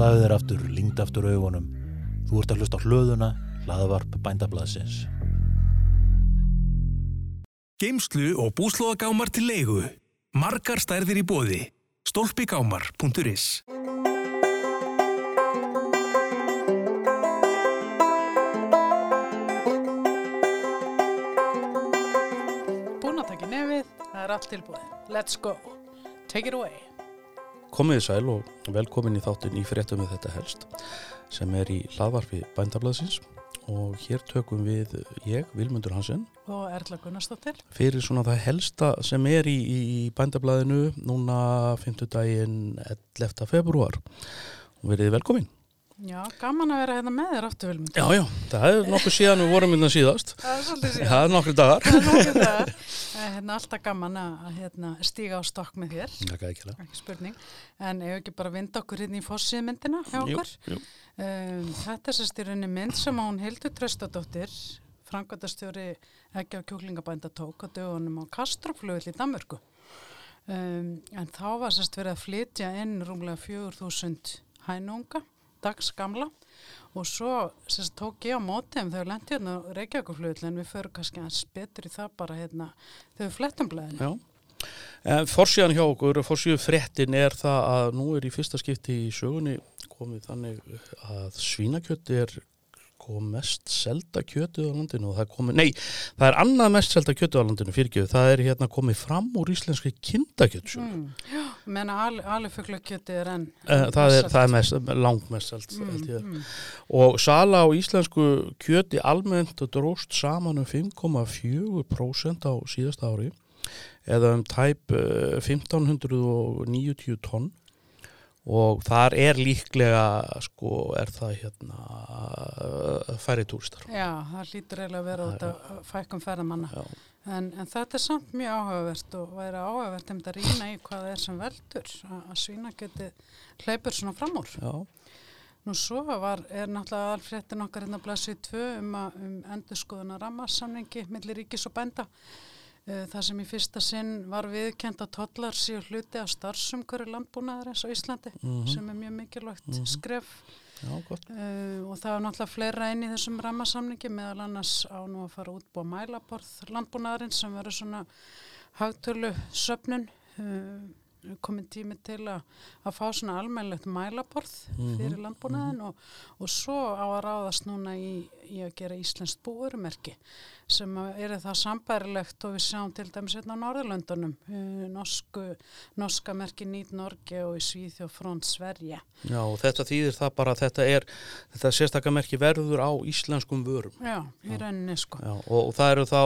Slaðu þér aftur, lingd aftur augunum. Þú ert að hlusta á hlöðuna, hlaðavarp bændablaðsins. Geimslu og búslóðagámar til leigu. Margar stærðir í bóði. Stolpigámar.is Búin að taka nefið, það er allt tilbúið. Let's go. Take it away. Komið sæl og velkomin í þáttin í fréttum við þetta helst sem er í hlaðvarpi bændablaðsins og hér tökum við ég, Vilmundur Hansen, Og Erla Gunnarsdóttir. fyrir svona það helsta sem er í, í, í bændablaðinu núna 5. daginn 11. februar og verið velkomin. Já, gaman að vera hérna með þér aftur, Vilmund. Já, já, það er nokkuð síðan við vorum innan síðast. Það er svolítið síðan. Það er nokkru dagar. Það er nokkið það. Hérna, alltaf gaman að hérna, stíga á stokk með þér, Það er ekki það. ekki spurning. En ef ekki bara vinda okkur hérna í fossiðmyndina hjá Jú, okkur. jú. Um, þetta er sérst í rauninni mynd sem hún Hildur Tröstadóttir, frangvæntastjóri ekki á kjúklingabænda tók á dögunum á Kastroflugvill í Danmörku. Um, en þá var sérst verið að flytja inn rúmlega 4000 hænunga, dags gamla og svo sérst tók ég á móti þegar lendi hérna á Reykjavíkuflugvill en við förum kannski aðeins betur í það bara hérna þegar við flettum blæðinu. Já. En forsíðan hjá okkur, forsíðu fréttin er það að nú er í fyrsta skipti í sögunni komið þannig að svínakjöti er kom mest selda kjötið á landinu og það komið, nei, það er annað mest selda kjötið á landinu fyrirgjöð, það er hérna komið fram úr íslenski kindakjötsögu. Mm. Já, menna alifugglakjöti er enn. Eh, Það er, það er mest, langmest selt, Mm, mm. Og sala á íslensku kjöti almennt dróst saman um 5,4% á síðasta ári eða um tæp eh, 1590 tonn og þar er líklega sko er það hérna eh, færri túristar. Já, það lítur eiginlega að vera út að fækkum ferðamanna. En, en þetta er samt mjög áhugavert og væri áhugavert um þetta að rýna í hvað það er sem veldur að, að svína geti hleypur svona fram úr. Já, Nú svo var, er náttúrulega alfréttin okkar hérna blæsið tvö um, að, um endur skoðuna rammarsamningi millir ríkis og bænda. Eh, Það sem í fyrsta sinn var viðkend að tollar síu hluti af starfsumkörur landbúnaðarins á Íslandi sem er mjög mikilvægt skref. já. Uh, og það er náttúrulega fleira inn í þessum rammasamningi meðal annars á nú að fara út búa mælaborð landbúnaðarinn sem verður svona hagtölu söpnun uh, komin tími til að, að fá svona almennlegt mælaborð fyrir landbúnaðin og, og svo á að ráðast núna í, í að gera Íslenskt búurumerki sem er það sambærilegt og við sjáum til dæmis hérna á Norðurlöndunum uh, norsku, norska merki Nýt Norge og í Svíþjóð front Sverige Já, og þetta þýðir það bara að þetta er, þetta sérstakkamerki verður á íslenskum vörum. Já, í rauninni sko. Já, og, og það eru þá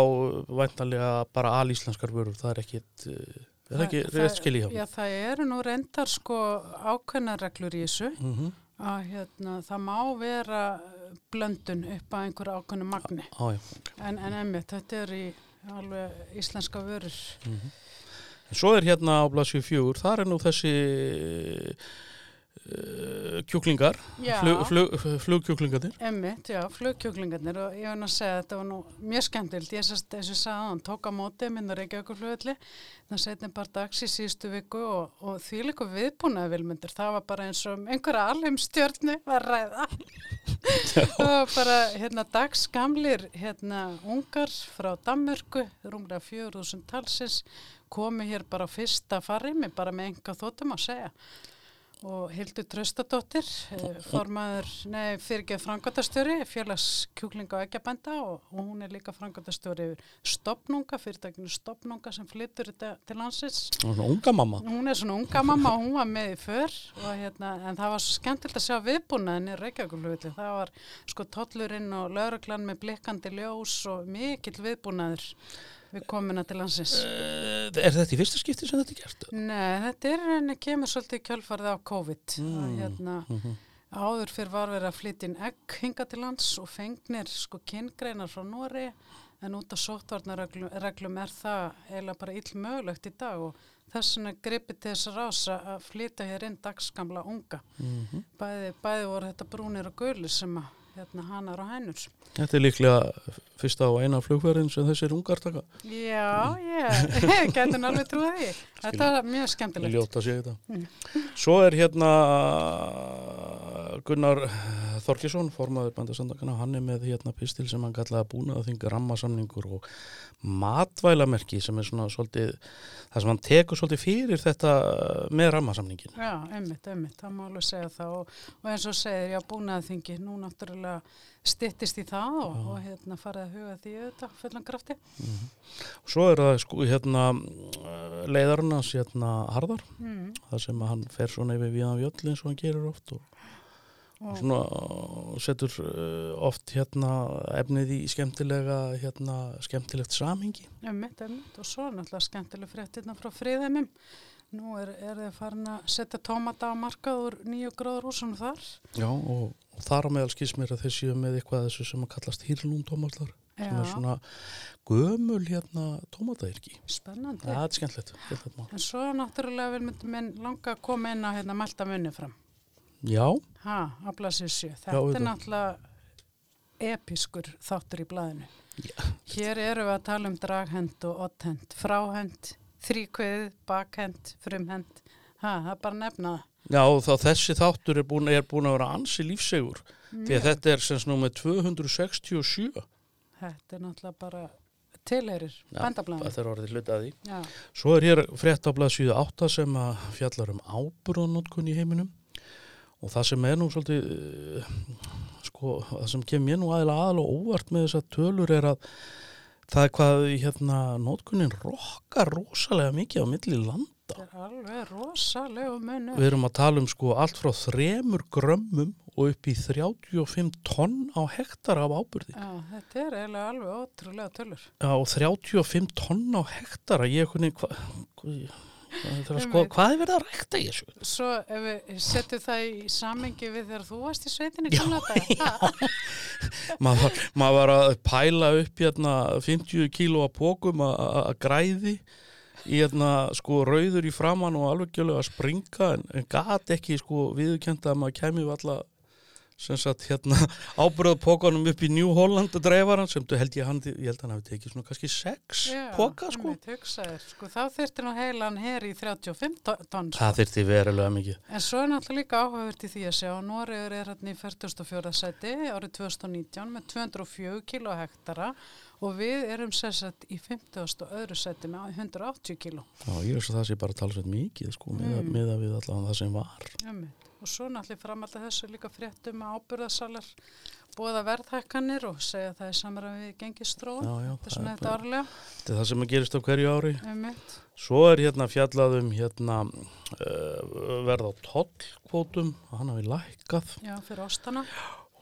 væntanlega bara alíslenskar vörur, það er ekkit, uh, er það ekki rétt skil í hjá? Já, það eru nú reyndar sko ákveðna reglur í þessu Mm að hérna, það má vera blöndun upp að einhverju ákveðnu magni. Á, já, ok. En, en emmitt, þetta er í alveg íslenska vörur. En Svo er hérna á blasju fjögur, þar er nú þessi kjúklingar, Já. flug, flug, flugkjúklingarnir. Emmitt, já, flugkjúklingarnir og ég var að segja að þetta var nú mjög skemmtild. Ég sérst, eins og ég sagði, hann tók á móti minn að reykja okkur flugvelli. Það setni bara dags í síðustu viku og, og því líka viðbúnaði vilmyndir. Það var bara eins og um einhverja alheimstjörnu var að ræða. og bara hérna dagsgamlir hérna ungar frá Danmörku, rúmlega 4000 talsins, komu hér bara fyrsta farimi, bara með enga þóttum að segja. Og Hildur Tröstadóttir, eh, formaður, nei, fyrirgeð frangotastjóri, félags kjúklinga og eggjabænda og, hún er líka frangotastjóri yfir stopnunga, fyrirtækinu stopnunga sem flyttur þetta til landsins. Svona unga mamma. Hún er svona unga mamma og hún var með í för og hérna, en það var svo skemmtilegt að sjá viðbúnaðin í Reykjavíkulvöldi. Það var sko tollurinn og lauruglan með blikkandi ljós og mikill viðbúnaður við komuna til landsins. Uh, er þetta í fyrsta skipti sem þetta er gert? Nei, þetta er henni kemur svolítið í kjölfarið á COVID. Mm. Hérna, áður fyrir var verið að flytja egg hinga til lands og fengnir sko kyngreinar frá Nóri en út af sóttvarnarreglum er það eiginlega bara ill mögulegt í dag og þess vegna gripið til þess að rása að flytja hér inn dagskamla unga. bæði, bæði voru þetta brúnir og gulir sem að hérna hanar og hænur. Þetta er líklega fyrsta og eina flugverðin sem þessir ungar taka. Já, ég gæti alveg trúið því. Þetta var mjög skemmtilegt. Ljóta sig þetta. Svo er hérna Gunnar Þorkisson, formaður bændasandakana, hann er með hérna pistil sem hann kallaði búnaða þing rammasamningur og matvælamerki sem er svona svolítið, það sem hann tekur svolítið fyrir þetta með rammasamningin. Já, einmitt, einmitt, það má alveg segja það og, og eins og segir, já, búnaði þingi, nú náttúrulega styttist í það og, og hérna farið að huga því auðvitað fullan krafti. Og svo er það sko hérna leiðarinn hans hérna Harðar, Mm. það sem að hann fer svona yfir viðan vjöll eins og hann gerir oft og og svona uh, setur uh, oft hérna efnið í skemmtilega hérna skemmtilegt samhengi Einmitt, einmitt, og svo náttúrulega skemmtileg fréttina frá friðheimim. Nú er, er þið farin að setja tómata á markað úr nýju gráður húsum þar. Já, og, og þar á meðal skýrs mér að þeir séu með eitthvað þessu sem að kallast hýrlún tómatar sem er svona gömul hérna tómatayrki spennandi. Það er skemmtilegt, skemmtilegt mál. En svo náttúrulega vil myndi minn langa að koma inn á hérna mælta munni fram. Já, blasið sjö. Þetta Já, er náttúrulega episkur þáttur í blaðinu. Já. Hér eru við að tala um draghend og otthend, fráhend, þríkveð, bakhend, frumhend. Ha, það er bara að nefna það. já þá þessi þáttur er búin, er búin að vera ansi lífsegur því að þetta er sem snú með 267 Þetta er náttúrulega bara tilherir, Já, bandablaðinu. það er orðið hluti að því Já, Svo er hér frétt á blaðsíðu 8 sem að fjallar um ábúrðanótkun í heiminum og það sem er nú svolítið uh, sko, það sem kemur mér nú aðeins aðal og óvart með þessar tölur er að það er hvað hérna nótkunin rokkar rosalega mikið á milli landa. þetta er alveg rosalegu munur. Við erum að tala um sko allt frá þremur grömmum og upp í 35 tonn á hektar af ábyrði. Já, þetta er eiginlega alveg ótrúlega tölur. Já, og 35 tonn á hektara, ég kunni, hva, hva, það er að sko, hvað er verið að rækta í þessu? Svo ef við setjum það í samengi við þegar þú varst í sveitinni gamla dag. maður var, maður var að pæla upp hérna 50 kíló að pókum að græði í hérna sko rauður í framann og alveg gjölu að springa en, en gat ekki sko viðkjönda að maður við alla sem sagt hérna ábyrða pókanum upp í New Holland að dreifa hann sem held ég hann, ég held að hann hafi tekið svona kannski sex póka sko. Sko, þá þyrfti nú heilan her í 35 to- tonn. Sko. Það þyrfti verulega mikið. En svo er náttúrulega líka áhugavert í því að sjá að Noregur er hérna í 44. sæti árið 2019 með 204 kilo hektara og við erum sérsett í 50. og öðru sæti með 180 kilo. Já, ég er svo það sé bara talsveit mikið sko Mm. með að við allavega það sem var. Einmitt. Og svo náttúrulega framallið þessu líka fréttum að ábyrðasalar búið að verðhækkanir og segja að það er samræð við gengistróun. Já, já, Þetta er svona þetta árlega. Þetta er það sem að gerist á hverju ári. Einmitt. Svo er hérna fjallað um hérna uh, verð á tollkvótum, hann hafi lækkað Já, fyrir ástana.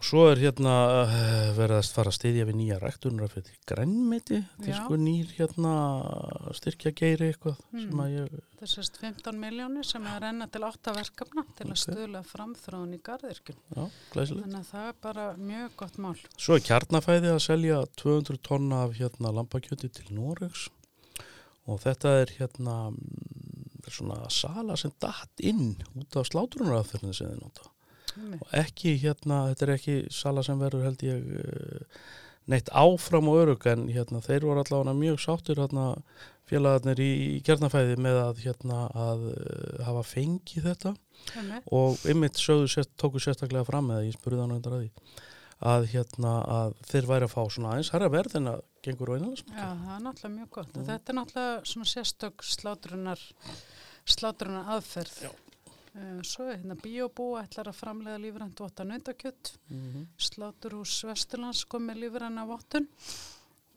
Og svo er hérna uh, verið að fara að styðja við nýja ræktunar fyrir grænmeti til Já. sko nýr hérna styrkja geiri eitthvað Mm. að ég, Það er sérst 15 miljónir sem er að renna til 8 verkefna til að Ok. stuðla framþróun í glæsilegt. Þannig að það er bara mjög gott mál. Svo er kjarnafæði að selja 200 tonna af hérna lampakjöti til Noregs og þetta er hérna mm, svona sala sem datt inn út af slátrunaraðferðinu sem þið nota. Og ekki hérna, þetta er ekki sala sem verður held ég eh, neitt áfram og örug en hérna þeir voru allavega mjög sáttur hérna félagarnir í, í kjarnafæði með að hérna að eh, hafa fengið þetta Einmitt. og ymmit sögðu sért, tóku sérstaklega fram með ég spurði hann undir að því að hérna að þeir væri að fá svona aðeins verð en að gengur á Já, einhverjum það er náttúrulega mjög gott. Mm. Þetta er náttúrulega svona sérstök slátrunar, slátrunar aðferð. Já. Uh, svo er hérna Biobú ætlar að framlega lífrænt votta nautakjött. Sláturhús Vesturlands kom með lífræna vottun.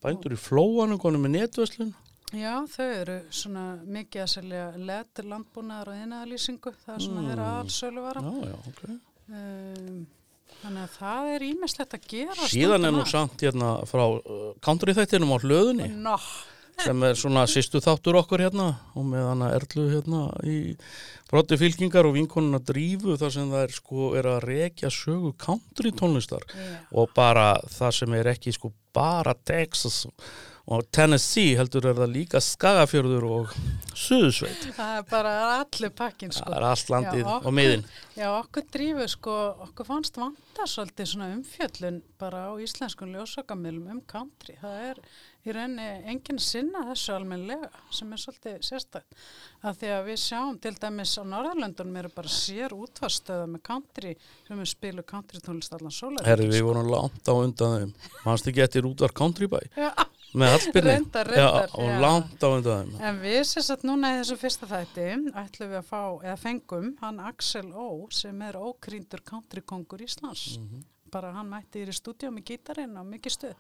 bændur í flóanum konum með netverslun Já, þau eru svona mikið að selja letur landbúnaðar og einaðalýsingu. Það er svona Mm. þeirra allsöluvara. já, já, ok Um, þannig að það er ímislegt að gera. síðan er nú samt hérna frá uh, country þættinum á hlöðunni Nó, sem er svona sýstu þáttur okkur hérna og með hana Erlu hérna í brotti fylkingar og vinkonuna drífu þar sem það er sko er að rekja sögu country tónlistar já. og bara það sem er ekki sko bara Texas og Tennessee heldur er það líka Skagafjörður og Suðsveit Það er bara allir pakkin sko. það er allt landið Já, og miðin Já, okkur drífu sko, okkur fannst vanta svolítið svona umfjöllun bara á íslenskum ljósakamilum um country. Það er í rauninni enginn sinna þessu almennilega sem er svolítið sérstætt. Að því að við sjáum til dæmis á Norðurlöndunum eru bara sér útvarstöða með country sem við spilu country tónlist allan sólar. Herri, við vorum langt á undan þeim mannst ekki eftir útvar Country Bæ með Hallbyrni Reyndar, reyndar, já, og langt á undan þeim En við að núna í þessu fyrsta þætti ætlum við að fá, eða fengum, hann Axel Ó sem er ókrýndur countrykongur Íslands. Mhm. Bara hann mætti í stúdíu með gítarinn og mikið stuð.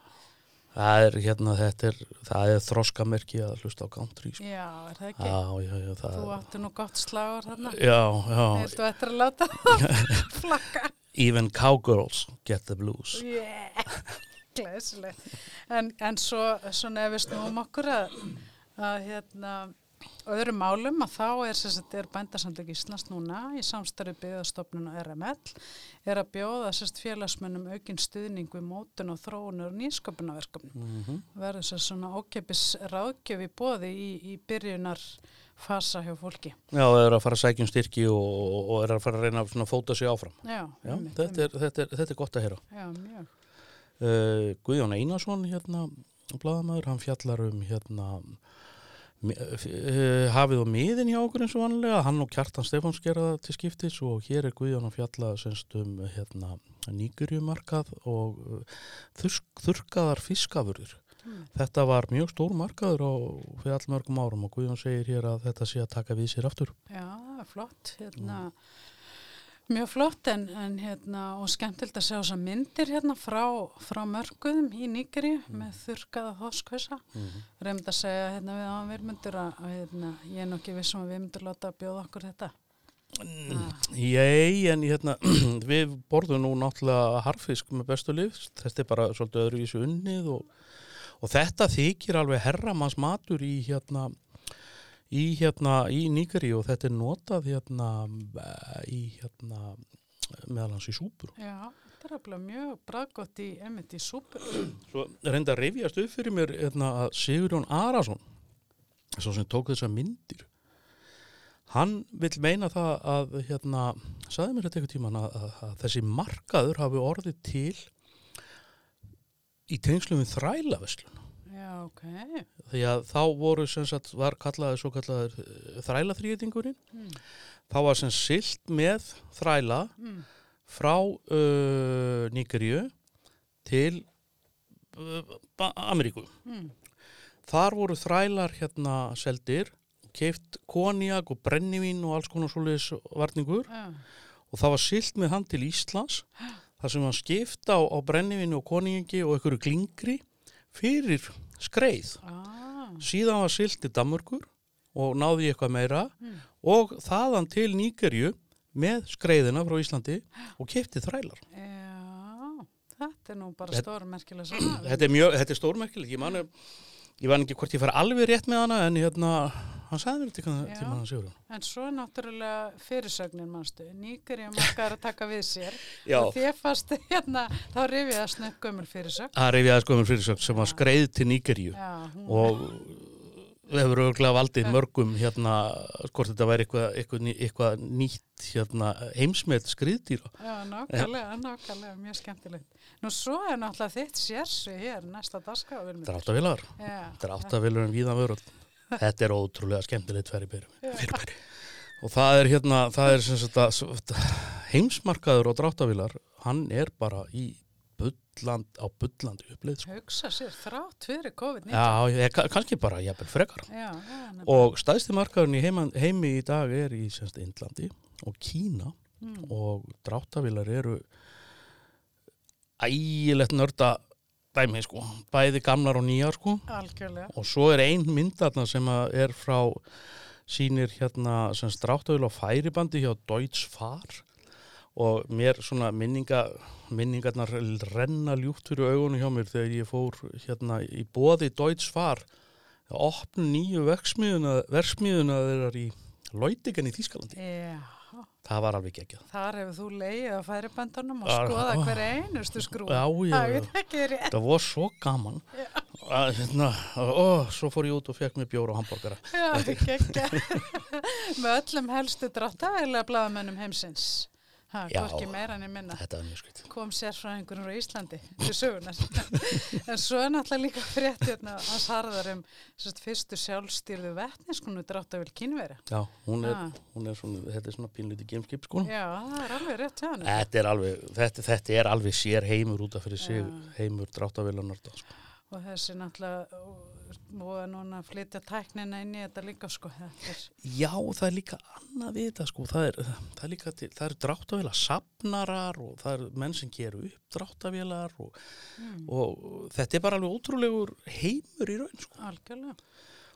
Það er hérna, þetta er það er þroskamerki að hlusta á country sko. Já, er það ekki? já, já, já, það Þú átti nú gott slagur þarna. já, já, Viltu eftir að láta flakka? even cowgirls get the blues Yeah, glæsileg. En, en svo, svo nefnist nú um okkur að, að hérna, öðrum málum að þá er að er bændasamtök Íslands núna í samstarfi byggðastofnun og RML er að bjóða sérst félagsmönnum aukinn stuðning við mótun og þróunur og nýsköpunarverkefnum. mm -hmm. Verður sér svona ókepis ráðgjöf í bóði í, í byrjunar fasa hjá fólki. já, það er að fara að sækjum styrki og, og er að fara að reyna að fóta sig áfram Já, já, einmitt, þetta, er, þetta, er, þetta er gott að einmitt. Já, mjög. uh, Guðjón Einarsson hérna, bladamæður, hann fjallar um hérna hafið og miðin hjá okkur eins og vanlega hann og Kjartan Stefáns gera það til skiptis og hér er Guðjón að fjalla um hérna, nýgurjumarkað og uh, þurrk, þurrkaðar fiskafurður Mm. þetta var mjög stór markaður á fyrir allmörgum árum og Guðjón segir hér að þetta sé að taka við sér aftur. Já, flott, hérna, mjög flott en, en hérna, og skemmtilt að sjá þessar myndir hérna frá, frá mörguðum í Nýgeri með þurrkaða þoskvisa. mm -hmm. Reynd að segja hérna við á virmundur að, að hérna, ég er nokkið vissum að við myndur láta að bjóða okkur þetta. Jæ, en hérna, við borðum nú náttúrulega harfisk með bestu lif, þetta er bara svolítið öðruvísu unnið og, og þetta þykir alveg herramanns matur í hérna, í hérna, í nýgari og þetta er notað hérna, eh, í hérna, meðal hans í súpur. Já, þetta er alveg mjög braggott í, einmitt í súpur. Svo reynda að rifjast upp fyrir mér hérna, að Sigurjón Arason, svo sem tók þessar myndir, hann vil meina það að, hérna, saði mér þetta eitthvað tíman að, að, að þessi markaður hafi orðið til í tengslum við þrælaveslun. Já, ok. Því að þá voru sem sagt, var kallaði svo kallaður þrælaþrýtingurinn, Mm. þá var sem silt með þræla Mm. frá uh, Níkeríu til uh, Ameríku. Mm. Þar voru þrælar hérna seldir, keift konjak og brennivín og alls konar svoleiðis varningur Já, og það var silt með hann til Íslands þar sem hann skipta á, á brennivínu og konjaki og einhverju glingri fyrir skreið. ah, Síðan var silt til Danmörkur og náði í eitthvað meira Mm. og þaðan til Níkerju með skreiðina frá Íslandi og keipti þrælar. já, þetta er nú bara saman. Þetta er þetta er stórmerkilegt, ég ég man ekki hvort ég fara alveg rétt með hana en hérna, hann sagði mér þetta ekki tíma hann sigur En svo er náttúrulega fyrirsögnin mannstu, nýgur ég margar að taka við sér. Og þér fast hérna, þá rifið það snögg gömur fyrirsögn. Það er yfir aðeins fyrirsögn sem var skreið til hún, og hefur örglega valdið mörgum hérna, hvort þetta væri eitthvað, eitthvað, eitthvað nýtt hérna, heimsmet skriðdýra. já, nákvæmlega, nákvæmlega, mjög skemmtilegt. Nú svo er náttúrulega þitt sérsu hér næsta dagskrá. Dráttavilar, Já, dráttavilur en víðan vöröld. Þetta er ótrúlega skemmtilegt fyrirbæri. fyrirbæri. Og það er hérna, það er sem sagt að heimsmarkaður og dráttavilar, hann er bara í bulland, á bullandi uppleið. Sko. hugsa sér þrátt fyrir COVID-19. Já, ég, ka- kannski bara jafnvel frekar. já, já. Og stæðsti markaðurinn í heima, heimi í dag er í semst Indlandi og Kína Mm. og dráttavilar eru ægilegt nörda dæmi sko, bæði gamlar og nýjar sko. Algjörlega. og svo er ein myndarna sem að er frá sýnir hérna sem dráttavil á færibandi hjá Deutsche Fahr og mér svona minninga minningarnar renna ljúft fyrir augunum hjá mér þegar ég fór hérna í bóði Deutsche Fahr að opna nýju verksmiðuna, verksmiðuna þeirrar í Leutigen í Þýskalandi. Já, það var alveg geggjað. Þar hefur þú leið á færibandunum og Já, skoða já. hver einustu skrú. Já, já, Það já. ekki. Það var svo gaman að hérna, ó, svo fór ég út og fekk mér bjóra og hambúrgara. Já, geggja. Með öllum helstu dráttavægilega blaðamennum heimsins. Ha, kom sérfræðingur frá Íslandi til sögunar. en svo er náttúrulega líka frétt hérna hans harðar um sérst, fyrstu sjálfstýrðu vetniskunu dráttavel kynveri. Já, hún er, hún er svona, þetta er svona pínlítið gameskip sko. Já, það er alveg rétt hjá hann. Þetta er alveg, þetta, þetta er alveg sér heimur út af fyrir sig, Já. heimur dráttavélunar sko. Og þessi náttúrulega og núna að flytja tæknina inn í þetta líka sko. Þetta Já, það er líka annað við þetta sko, það er, það er líka til, það eru dráttavélar safnarar og það eru menn sem geru upp dráttavélar og, mm, og þetta er bara alveg ótrúlegur heimur í raun sko. algjörlega.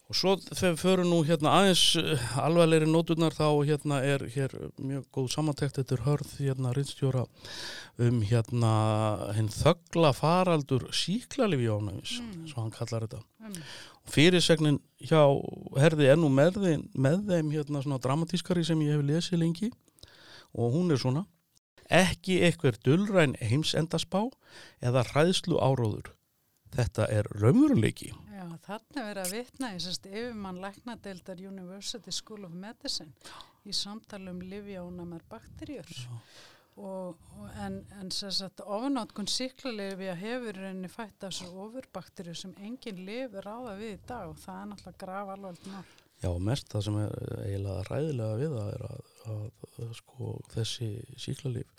Og svo þegar við förum nú hérna aðeins uh, alvarlegri nóturnar þá hérna er hér mjög góð samantekt þetta er hörð hérna rinnstjóra um hérna hinn þögla faraldur síklarlifi ánæmis, Mm. svo hann kallar þetta. Og fyrirsegnin hjá herði ennú með þeim, með þeim hérna svona dramatískari sem ég hef lesið lengi og hún er svona ekki eitthvað dullræn heimsendaspá eða hræðslu áróður. Þetta er raunveruleiki. já, þarna er verið að vitna í sérst yfirmann læknadeildar University School of Medicine í samtali um livjónamar bakterjur. Og, og en, en sérst ofunátkun síklarlifja hefur rauninni fætt af svo ofurbakterju sem engin lif ráða við í dag og það er náttúrulega graf alveg mál. Já, mest það sem er eiginlega ræðilega við það er að, að, að sko, þessi síklarlif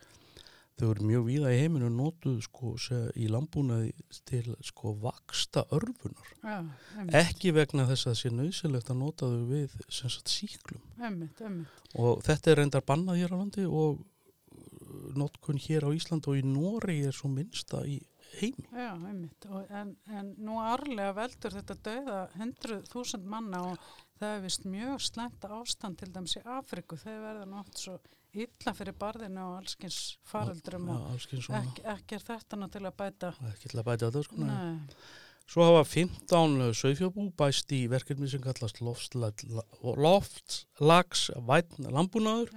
þau eru mjög víða í heiminu notuð sko, í lambúnaði til sko, vaksta örfunar. Emmitt, Ekki vegna þess að það sé nöðsilegt að nota þau við sem sagt, síklum. emmitt, emmitt. Og þetta er reyndar bannað hér á landi og uh, notkun hér á Ísland og í Nóri er svo minnsta í heimi. Já, emmitt. Og En, en nú árlega veldur þetta dauða 100.000 manna og það er vist mjög slæmt ástand til dæmis í Afriku. Þeir verða nátt svo illa fyrir barðinu og allskins faraldrum og ekki, ekki er þetta nú til að bæta. Ekki til að bæta þetta sko. Svo hafa 15 sögfjörbú bæst í verkefni sem kallast loftlags vætn lambúnaður.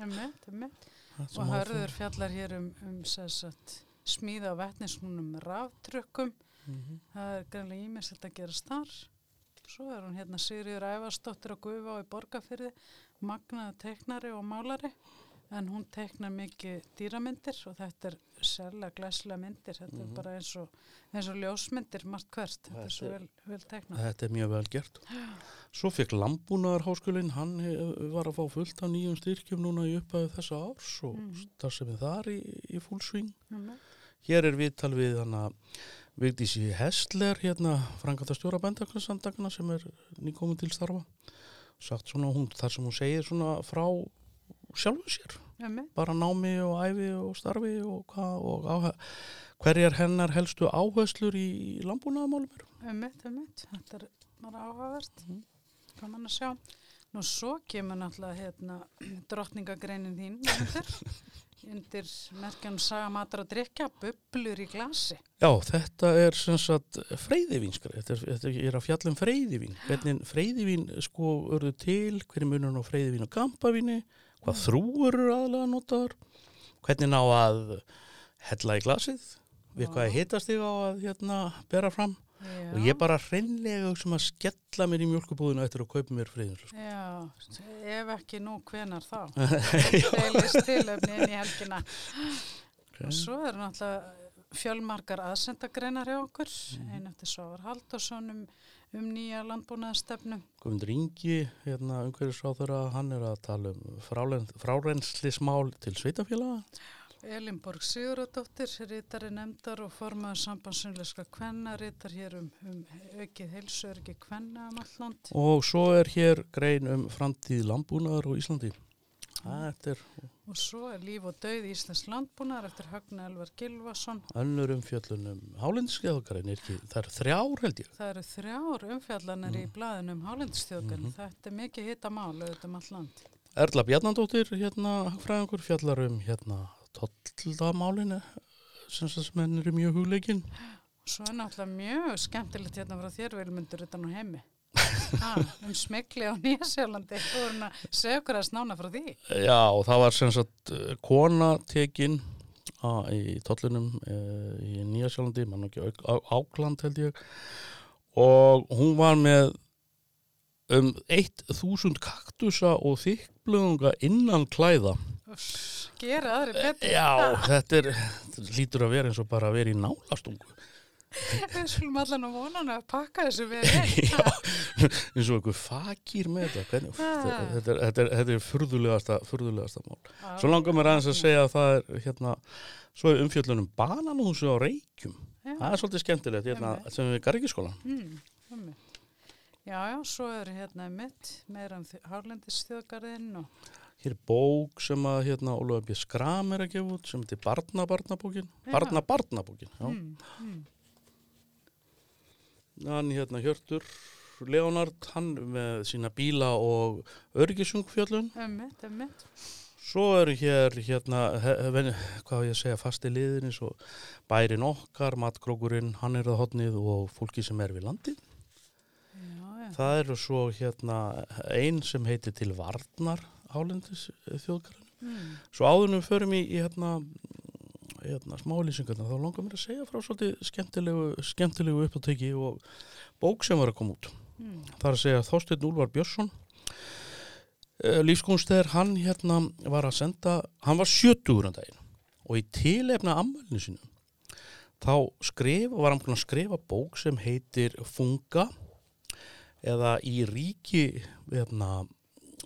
Og hörður fjallar hér um, um sagt, smíða á vetnismunum raftrukkum. Mhm. Það er greinlega ímislegt að gera starf. Svo er hún hérna Sigriður Ævarsdóttir á Guðvá í Borgafyrði, magnaða teiknari og málari. En hún teiknar mikið dýramyndir og þetta er sérlega glæslega myndir. Þetta er bara eins og, eins og ljósmyndir margt hvert. Þetta er svo Þetta vel, vel teiknað. Þetta er mjög vel gert. Svo fekk Lambúnaðarháskólinn, hann var að fá fullt af nýjum styrkjum núna í upphæðu þessa árs og mm. Mhm. starfsemið þar í, í fullsving. Mm. Hér er viðtal við hann að Vigdísi Hestler, hérna frangata stjóra bændaknarsandagna sem er nýkomin til starfa. Sagt svona hún, þar sem hún segir svona frá sjálfu sér. Emmi, bara námi og æfi og starfi og, og áhe, hverjar hennar helstu áherslur í landbúnaðamálum emmi, emmi. Þetta er bara áhugavert. Mhm. Gaman að sjá. Nú svo kemur náttúrulega hérna drottningagreinin þín undir, undir merkjanum saga matar og drikja, bublur í glasi. Já, þetta er sem sagt freyðivínskrið, þetta, er- þetta er að fjalla um freyðivín, hvernig freyðivín sko örðu til, hvernig munur á freyðivín og kampavíni, hvað þrúur eru aðlega notaður, hvernig ná að hella í glasið, við hvað er hitast þig á að hérna bera fram Já. og ég bara hreinlega sem að skella mér í mjölkubúðinu eftir að kaupa mér freyðivín. Sko. Já, ef ekki nú, hvenar þá? Deilist tilöfni inn í helgina. Og svo eru náttúrulega fjölmarkar aðsendagreinar hjá okkur, Mhm. einu eftir Svávar Haldursson um, nýja landbúnaðastefnu. Guðmundur Ingi, hérna umhverfisráþurra, hann er að tala um frárenslismál til sveitafélaga. Elinborg Sigurðardóttir, rítari nefndar og formaður sambandsunleiska kvenna, rítar hér um, um aukið heilsuörgi kvenna um alland. Og svo er hér grein um framtíð landbúnaðar á Íslandi. Er Og svo er líf og dauð Íslands landbúnaðar eftir Högna Elvar Gilvason. önnur umfjöllun um hálendskeiðugrein, það er þrjár held ég. Það eru þrjár umfjallanir í blaðinu um hálendstjókan. Mhm. Þetta er mikið hitta mál auðvitað um alland. Erla Bjarnandóttir, hérna, hagfræðingur, fjallar um hérna tolldamálinu, sem þess að menn eru mjög hugleikinn. Svo er náttúrulega mjög skemmtilegt hérna frá þér vilmundur utan á heimi. Um smegli á Nýjasjálandi. Og voru að segja okkur að snána frá því. Já, og það var sem sagt eh, kona tekin á, í tollunum uh, í Nýjasjálandi, mann ekki Auk- Á- Ákland held ég. Og hún var með um 1000 kaktusa og þykblöðunga innan klæða. Gera aðri betur. Já, þetta er lítur að vera eins og bara að vera í nálastungu Við skulum allan á vonan að pakka þessu við. Já, eins og einhver fakir með þetta Hvernig, þetta, þetta, er, þetta, er, þetta furðulegasta, furðulegasta mál Svo langar mér aðeins að segja að það er hérna, svo er umfjöllunum bananúsi á reykjum. Já. Það er svolítið skemmtilegt hérna, sem við gargiskólan. Mm, já, já, svo er hérna mitt meira um Hárlendisþjóðgarðinn og Hér er bók sem að hérna, Ólafur B. Skram er að gefa út sem heitir Barna Barnabókin. Já. Barna Barnabókin, já. mm, mm, Hann hérna Hjörtur Leonard, hann með sína bíla og örgisungfjöllun. einmitt, einmitt. Svo eru hér hérna, hvað ég segja, fasti liðin eins og bærin okkar, matkrókurinn, hann er það hotnið og fólki sem er við landið. Já, já. Það eru svo hérna ein sem heitir til Varnar Hálendis þjóðgarinn. Mm, Svo áðunum förum í, í hérna, hérna smálýsingarna þá langar mér að segja frá svolítið skemmtilegu, skemmtilegu uppáteki og bók sem var að koma út. mm, Það er að segja Þorsteinn Úlvar Björnsson lífskunstæðir hann hérna var að senda hann var 70 um daginn og í tilefna ammælinu sínum þá skrifa, var hann að skrifa bók sem heitir Funga eða í ríki hérna,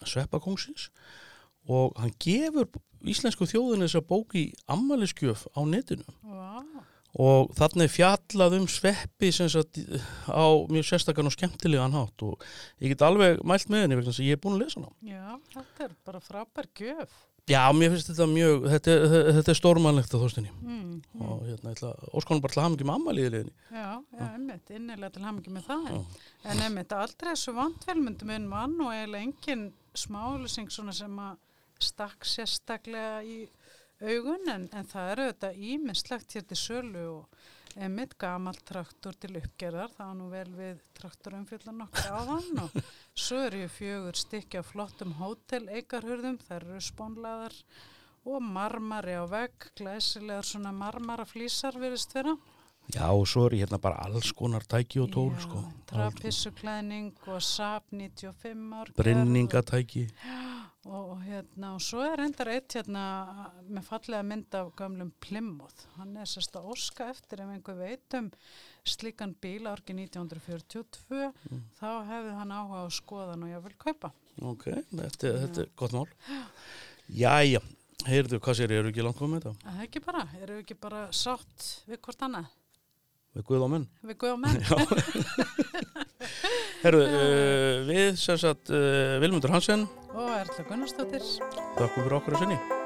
sveppakóngsins og hann gefur íslensku þjóðin þessa bók í ammæliskjöf á netinu Vá, og þannig fjallað um sveppi sem sagt á mjög sérstakann og skemmtilegan hátt og ég get alveg mælt með henni vegna þess að ég er búin að lesa hana. já, þetta er bara frábær gjöf. Já, mér finnst þetta mjög, þetta, þetta er stórmannlegt að þóstinni Mm, mm, og hérna, ég ætla, óskonum bara til mikið með ammaliðileginni. já, já, einmitt, innilega til hamingi með það. Já. En einmitt, aldrei þessu vantvelmyndum en mann og eiginlega engin smálusing svona sem að stakk sérstaklega í augun en, en það eru þetta ímislegt hér til sölu og einmitt gamalt traktor til uppgerðar, það var nú vel við traktorumfjöldan okkar áðan og svo eru fjögur stykki á flottum hótel eigarhurðum, þær eru spónlaðar og marmari á vegg, glæsilegar svona marmara flýsar virðist vera. Já, og svo er hérna bara alls konar tæki og tól, Já, sko. Trapissuklæðning og SAP 95 ár. gerð Brenningatæki. Og, hérna, og svo er endar eitt hérna með fallega mynd af gamlum Plymouth. Hann er sérst að óska eftir ef einhver veit um slíkan bíl árki 1942, þá hefði hann áhuga á skoðan og ég vil kaupa. Ok, þetta, þetta er gott mál. Jæja, heyrðu, hvað sér, eru ekki langt komið þetta? Það er ekki bara, eru ekki bara sátt við hvort annað, Við guð á menn. við guð og menn. Herru, uh, við sem sagt uh, Vilmundur Hansen, og Erla Gunnarsdóttir. þakkum fyrir okkur að sinni.